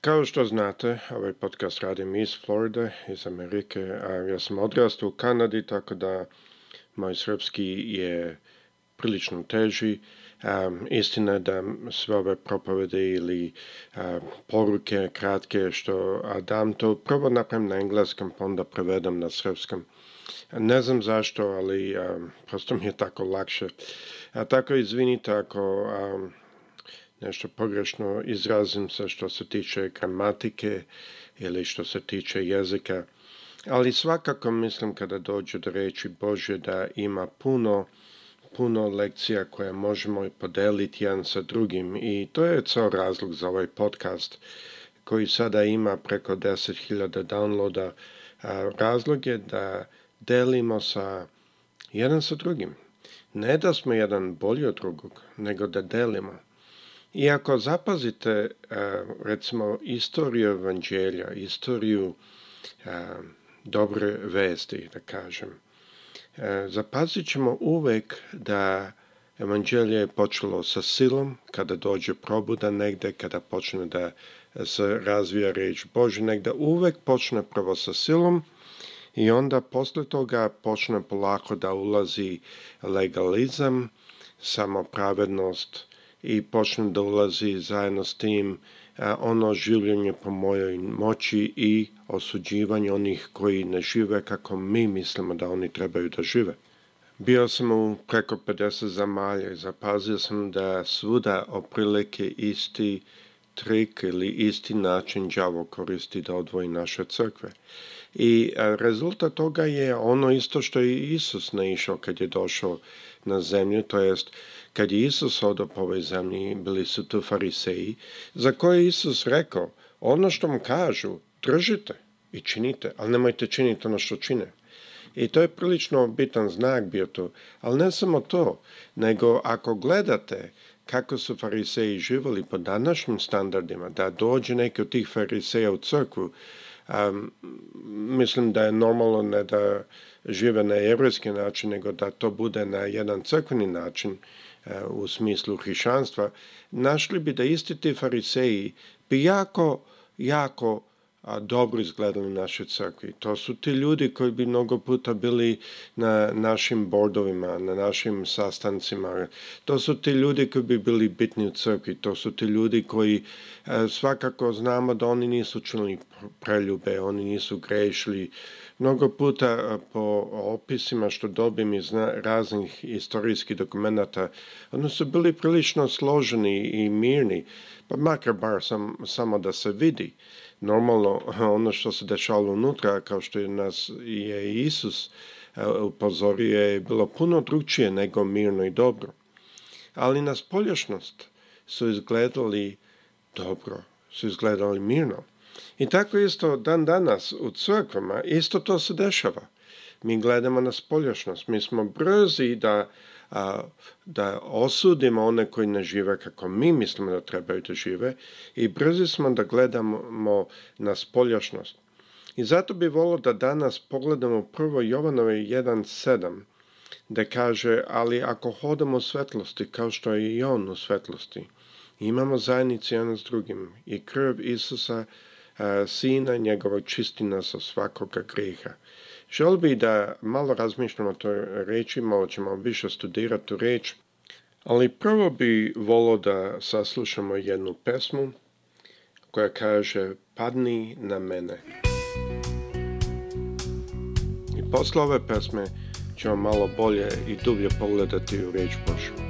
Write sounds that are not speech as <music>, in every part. kao što znate, ovaj podcast radim iz Florida, iz Amerike, a ja sam odrastao u Kanadi, tako da moj srpski je prilično teži. Um, istina je da sve ove propovede ili poruke kratke što dam to prvo napravim na engleskom pa onda prevedem na srpskom. Ne znam zašto, ali prosto mi je tako lakše. A, tako izvinite ako nešto pogrešno izrazim se što se tiče gramatike ili što se tiče jezika, ali svakako mislim kada dođe do reči Bože da ima puno puno lekcija koje možemo podeliti jedan sa drugim i to je cao razlog za ovaj podcast koji sada ima preko 10.000 downloada. razlog je da delimo sa jedan sa drugim. Ne da smo jedan bolji od drugog, nego da delimo. I ako zapazite e, recimo istoriju evanđelja, istoriju e, dobre vesti, da kažem, e, zapazit ćemo uvek da evanđelje je počelo sa silom, kada dođe probuda negde, kada počne da se razvija reč Bože negde, uvek počne prvo sa silom, i onda posle toga počne polako da ulazi legalizam, samopravednost, i počne da ulazi zajedno s tim ono življenje po mojoj moći i osuđivanje onih koji ne žive kako mi mislimo da oni trebaju da žive. Bio sam u preko 50 zamalja i zapazio sam da svuda oprilike isti trik ili isti način đavo koristi da odvoji naše crkve. I rezultat toga je ono isto što je Isus naišao kad je došao na zemlju, to jest kad je Isus odo po ovoj zemlji, bili su tu fariseji, za koje je Isus rekao, ono što mu kažu, držite i činite, ali nemojte činiti ono što čine. I to je prilično bitan znak bio tu. Ali ne samo to, nego ako gledate kako su fariseji živjeli po današnjim standardima, da dođe neki od tih fariseja u crkvu, mislim da je normalno ne da žive na europski način, nego da to bude na jedan crkveni način, u smislu hrišćanstva, našli bi da isti ti fariseji bi jako, jako a dobro izgledali našoj crkvi. To su ti ljudi koji bi mnogo puta bili na našim bordovima, na našim sastancima. To su ti ljudi koji bi bili bitni u crkvi. To su ti ljudi koji e, svakako znamo da oni nisu čuli preljube, oni nisu grešili. Mnogo puta e, po opisima što dobim iz raznih istorijskih dokumentata, oni su bili prilično složeni i mirni, pa makar bar sam, samo da se vidi. Normalno, <laughs> ono što se dešavalo unutra, kao što je nas je Isus e, upozorio, je bilo puno drugčije nego mirno i dobro. Ali na spolješnost su izgledali dobro, su izgledali mirno. I tako isto dan danas u crkvama isto to se dešava. Mi gledamo na spolješnost, mi smo brzi da da osudimo one koji ne žive kako mi mislimo da trebaju da žive i brzi smo da gledamo na spoljašnost. I zato bi volio da danas pogledamo prvo Jovanove 1.7 da kaže, ali ako hodamo u svetlosti kao što je i on u svetlosti, imamo zajednici jedan s drugim i krv Isusa, sina njegova čisti nas svakoga griha. Žel bi da malo razmišljamo o toj malo ćemo više studirati tu reč, ali prvo bi volo da saslušamo jednu pesmu koja kaže Padni na mene. I posle ove pesme ćemo malo bolje i dublje pogledati u riječ Božju.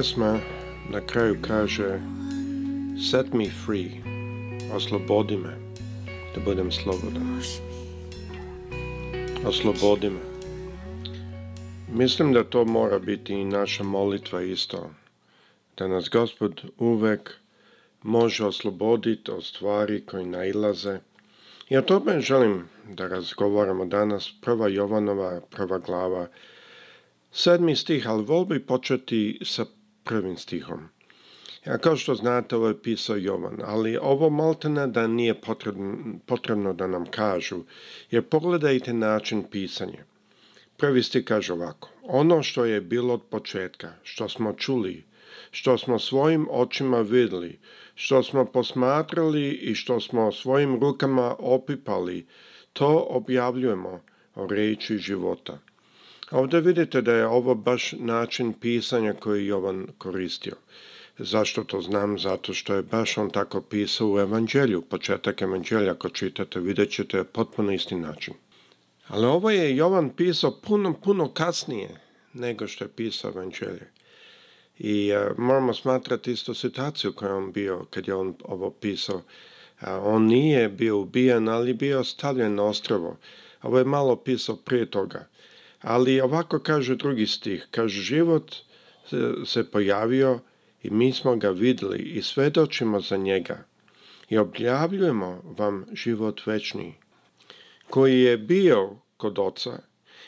pjesma na kraju kaže Set me free, oslobodi me, da budem slobodan. Oslobodi me. Mislim da to mora biti i naša molitva isto. Da nas Gospod uvek može osloboditi od stvari koji nailaze. I o tome želim da razgovaramo danas. Prva Jovanova, prva glava, sedmi stih, ali vol bi početi sa prvim stihom. Ja, kao što znate, ovo je pisao Jovan, ali ovo maltene da nije potrebno, da nam kažu, jer pogledajte način pisanja. Prvi stih kaže ovako, ono što je bilo od početka, što smo čuli, što smo svojim očima vidjeli, što smo posmatrali i što smo svojim rukama opipali, to objavljujemo o reči života ovdje vidite da je ovo baš način pisanja koji je Jovan koristio. Zašto to znam? Zato što je baš on tako pisao u evanđelju. Početak evanđelja, ako čitate, vidjet ćete potpuno isti način. Ali ovo je Jovan pisao puno, puno kasnije nego što je pisao evanđelje. I e, moramo smatrati isto situaciju koja je on bio kad je on ovo pisao. E, on nije bio ubijen, ali bio stavljen na ostrovo. Ovo je malo pisao prije toga. Ali ovako kaže drugi stih, kaže život se pojavio i mi smo ga vidjeli i svedočimo za njega i objavljujemo vam život večni, koji je bio kod oca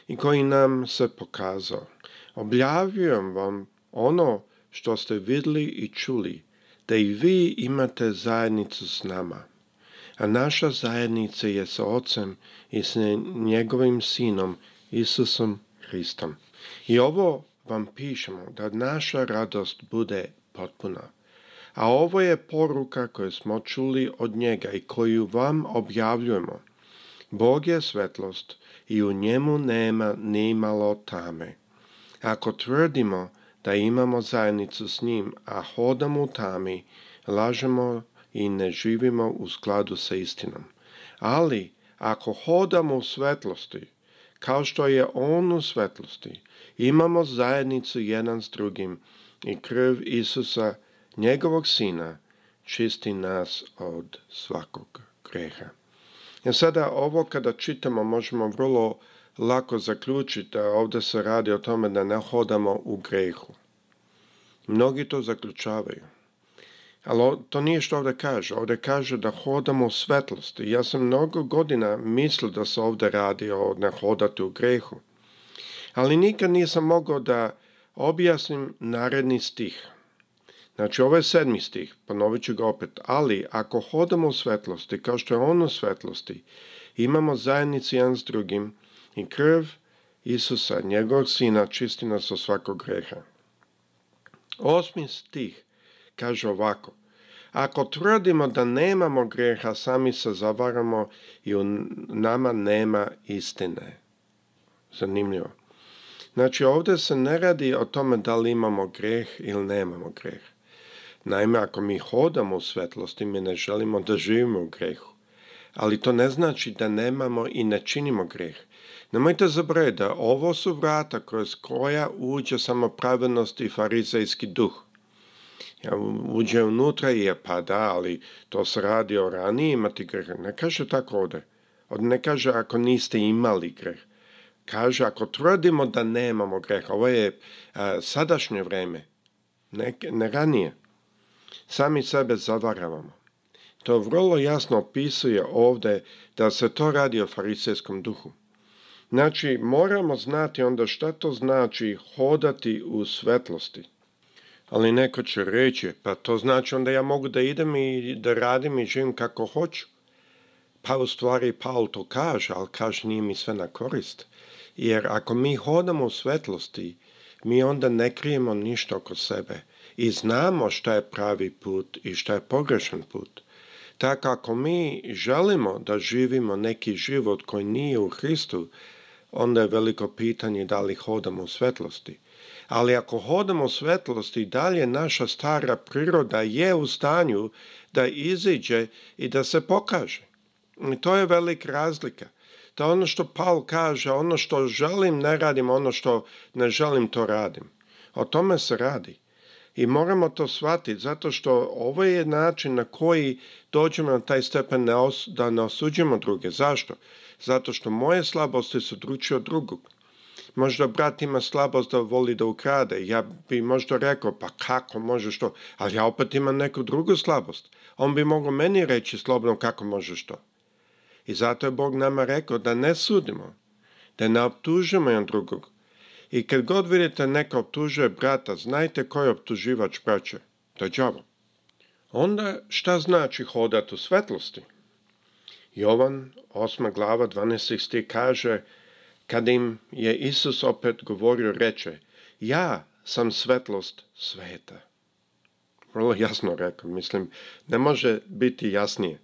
i koji nam se pokazao. Objavljujem vam ono što ste vidjeli i čuli, da i vi imate zajednicu s nama. A naša zajednica je sa ocem i s njegovim sinom Isusom Hristom. I ovo vam pišemo da naša radost bude potpuna. A ovo je poruka koju smo čuli od njega i koju vam objavljujemo. Bog je svetlost i u njemu nema ni malo tame. Ako tvrdimo da imamo zajednicu s njim, a hodamo u tami, lažemo i ne živimo u skladu sa istinom. Ali ako hodamo u svetlosti, kao što je on u svetlosti. Imamo zajednicu jedan s drugim i krv Isusa, njegovog sina, čisti nas od svakog greha. Ja e sada ovo kada čitamo možemo vrlo lako zaključiti da ovdje se radi o tome da ne hodamo u grehu. Mnogi to zaključavaju. Ali to nije što ovdje kaže. Ovdje kaže da hodamo u svetlosti. Ja sam mnogo godina mislio da se ovdje radi o ne hodati u grehu. Ali nikad nisam mogao da objasnim naredni stih. Znači, ovo je sedmi stih, ponovit ću ga opet. Ali, ako hodamo u svetlosti, kao što je ono svetlosti, imamo zajednici jedan s drugim i krv Isusa, njegovog sina, čistina nas svakog greha. Osmi stih kaže ovako. Ako tvrdimo da nemamo greha, sami se zavaramo i u nama nema istine. Zanimljivo. Znači ovdje se ne radi o tome da li imamo greh ili nemamo greh. Naime, ako mi hodamo u svetlosti, mi ne želimo da živimo u grehu. Ali to ne znači da nemamo i ne činimo greh. Nemojte zaboraviti da ovo su vrata kroz koja uđe samo pravednost i farizejski duh uđe unutra i je pada, ali to se radi o ranije imati greh. Ne kaže tako ovdje. od ne kaže ako niste imali greh. Kaže ako tvrdimo da nemamo greh ovo je e, sadašnje vrijeme, ne, ne ranije. Sami sebe zavaravamo. To vrlo jasno opisuje ovdje da se to radi o farisejskom duhu. Znači, moramo znati onda šta to znači hodati u svetlosti. Ali neko će reći, pa to znači onda ja mogu da idem i da radim i živim kako hoću. Pa u stvari Paul to kaže, ali kaže nije mi sve na korist. Jer ako mi hodamo u svetlosti, mi onda ne krijemo ništa oko sebe i znamo šta je pravi put i šta je pogrešan put. Tako ako mi želimo da živimo neki život koji nije u Hristu, onda je veliko pitanje da li hodamo u svetlosti. Ali ako hodamo u svetlosti, dalje naša stara priroda je u stanju da iziđe i da se pokaže. I to je velika razlika. je ono što Paul kaže, ono što želim ne radim, ono što ne želim to radim. O tome se radi. I moramo to shvatiti, zato što ovo je način na koji dođemo na taj stepen da ne osuđujemo druge. Zašto? zato što moje slabosti su dručije od drugog. Možda brat ima slabost da voli da ukrade. Ja bi možda rekao, pa kako možeš to? Ali ja opet imam neku drugu slabost. On bi mogao meni reći slobno kako možeš to. I zato je Bog nama rekao da ne sudimo, da ne optužujemo jedan drugog. I kad god vidite neka optužuje brata, znajte koji je optuživač braće. To je džavo. Onda šta znači hodat u svetlosti? Jovan, osma glava, 12. kaže, kad im je Isus opet govorio, reče, ja sam svetlost sveta. Vrlo jasno rekao, mislim, ne može biti jasnije.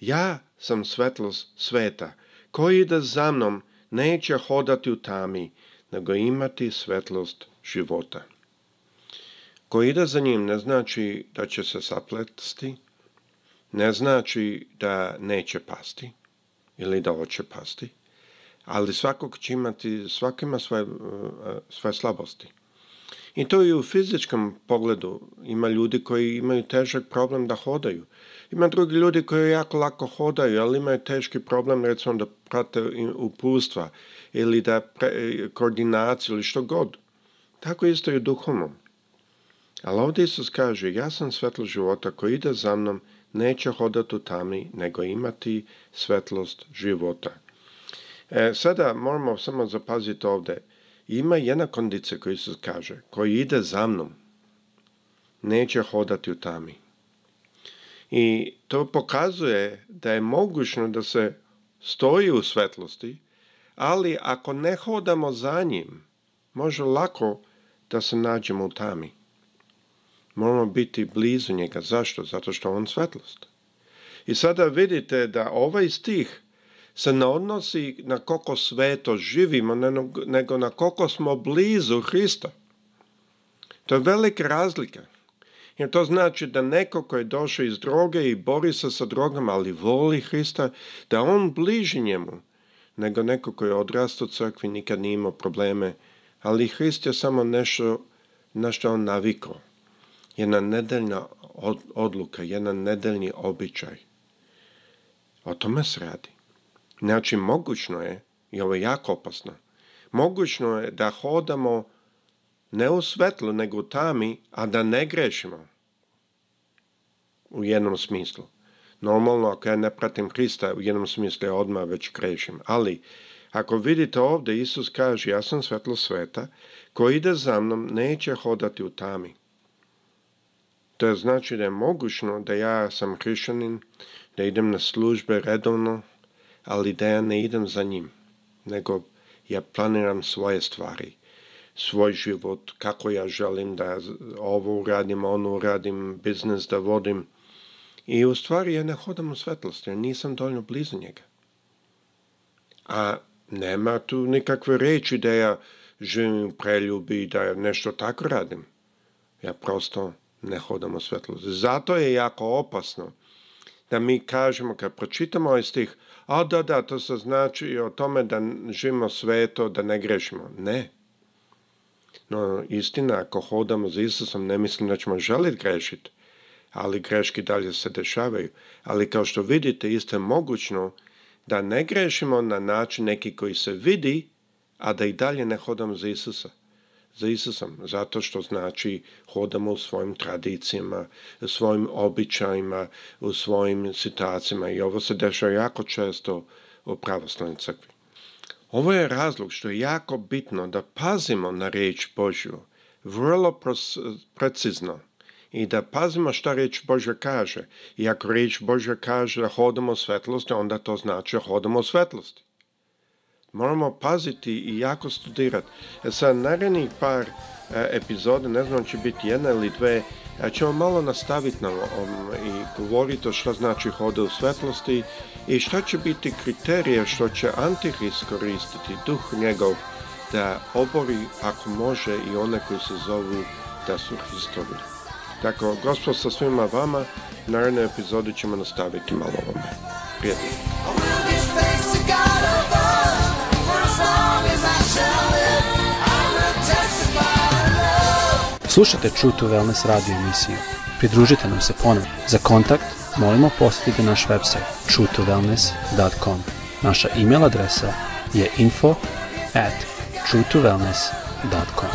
Ja sam svetlost sveta, koji da za mnom neće hodati u tami, nego imati svetlost života. Koji da za njim ne znači da će se sapletsti? ne znači da neće pasti ili da hoće pasti, ali svakog će imati, svaki ima svoje, e, svoje slabosti. I to i u fizičkom pogledu. Ima ljudi koji imaju težak problem da hodaju. Ima drugi ljudi koji jako lako hodaju, ali imaju teški problem recimo da prate upustva ili da koordinaciju ili što god. Tako isto i u duhovnom. Ali ovdje Isus kaže, ja sam svetlo života koji ide za mnom neće hodati u tami, nego imati svetlost života. E, sada moramo samo zapaziti ovdje. Ima jedna kondicija koju se kaže, koji ide za mnom, neće hodati u tami. I to pokazuje da je mogućno da se stoji u svetlosti, ali ako ne hodamo za njim, može lako da se nađemo u tami. Moramo biti blizu njega. Zašto? Zato što on svetlost. I sada vidite da ovaj stih se ne odnosi na koliko sveto živimo, nego na koliko smo blizu Hrista. To je velika razlika. Jer to znači da neko koji je došao iz droge i bori se sa drogama, ali voli Hrista, da on bliži njemu, nego neko koji je odrastao u crkvi, nikad nije imao probleme, ali Hrist je samo nešto na što on navikao jedna nedeljna odluka, jedan nedeljni običaj. O tome se radi. Znači, mogućno je, i ovo je jako opasno, mogućno je da hodamo ne u svetlu, nego u tami, a da ne grešimo. U jednom smislu. Normalno, ako ja ne pratim Krista, u jednom smislu ja odmah već grešim. Ali, ako vidite ovdje, Isus kaže, ja sam svetlo sveta, koji ide za mnom, neće hodati u tami to znači da je mogućno da ja sam hrišanin, da idem na službe redovno, ali da ja ne idem za njim, nego ja planiram svoje stvari, svoj život, kako ja želim da ovo uradim, ono uradim, biznes da vodim. I u stvari ja ne hodam u svetlost, nisam dovoljno blizu njega. A nema tu nikakve reči da ja živim u preljubi, da ja nešto tako radim. Ja prosto ne hodamo svetlo. Zato je jako opasno da mi kažemo, kad pročitamo ovaj stih, a da, da, to se znači o tome da živimo sveto, da ne grešimo. Ne. No, istina, ako hodamo za Isusom, ne mislim da ćemo želiti grešiti, ali greški dalje se dešavaju. Ali kao što vidite, isto je mogućno da ne grešimo na način neki koji se vidi, a da i dalje ne hodamo za Isusa za zato što znači hodamo u svojim tradicijama, u svojim običajima, u svojim situacijama i ovo se dešava jako često u pravoslavnoj crkvi. Ovo je razlog što je jako bitno da pazimo na riječ Božju, vrlo precizno i da pazimo šta riječ Božja kaže. I ako riječ Božja kaže da hodamo u svetlosti, onda to znači da hodamo u svetlosti moramo paziti i jako studirati. E sad, narednih par e, epizode, ne znam će biti jedna ili dve, ćemo malo nastaviti i govoriti o što znači hode u svetlosti i što će biti kriterije što će Antihrist koristiti, duh njegov, da obori ako može i one koji se zovu da su Hristovi. Tako, gospod sa svima vama, naredne epizode ćemo nastaviti malo ovome. Slušajte True to Wellness radio emisiju. Pridružite nam se ponovno. Za kontakt molimo posjetite naš website truetowellness.com. Naša e adresa je info at truetowellness.com.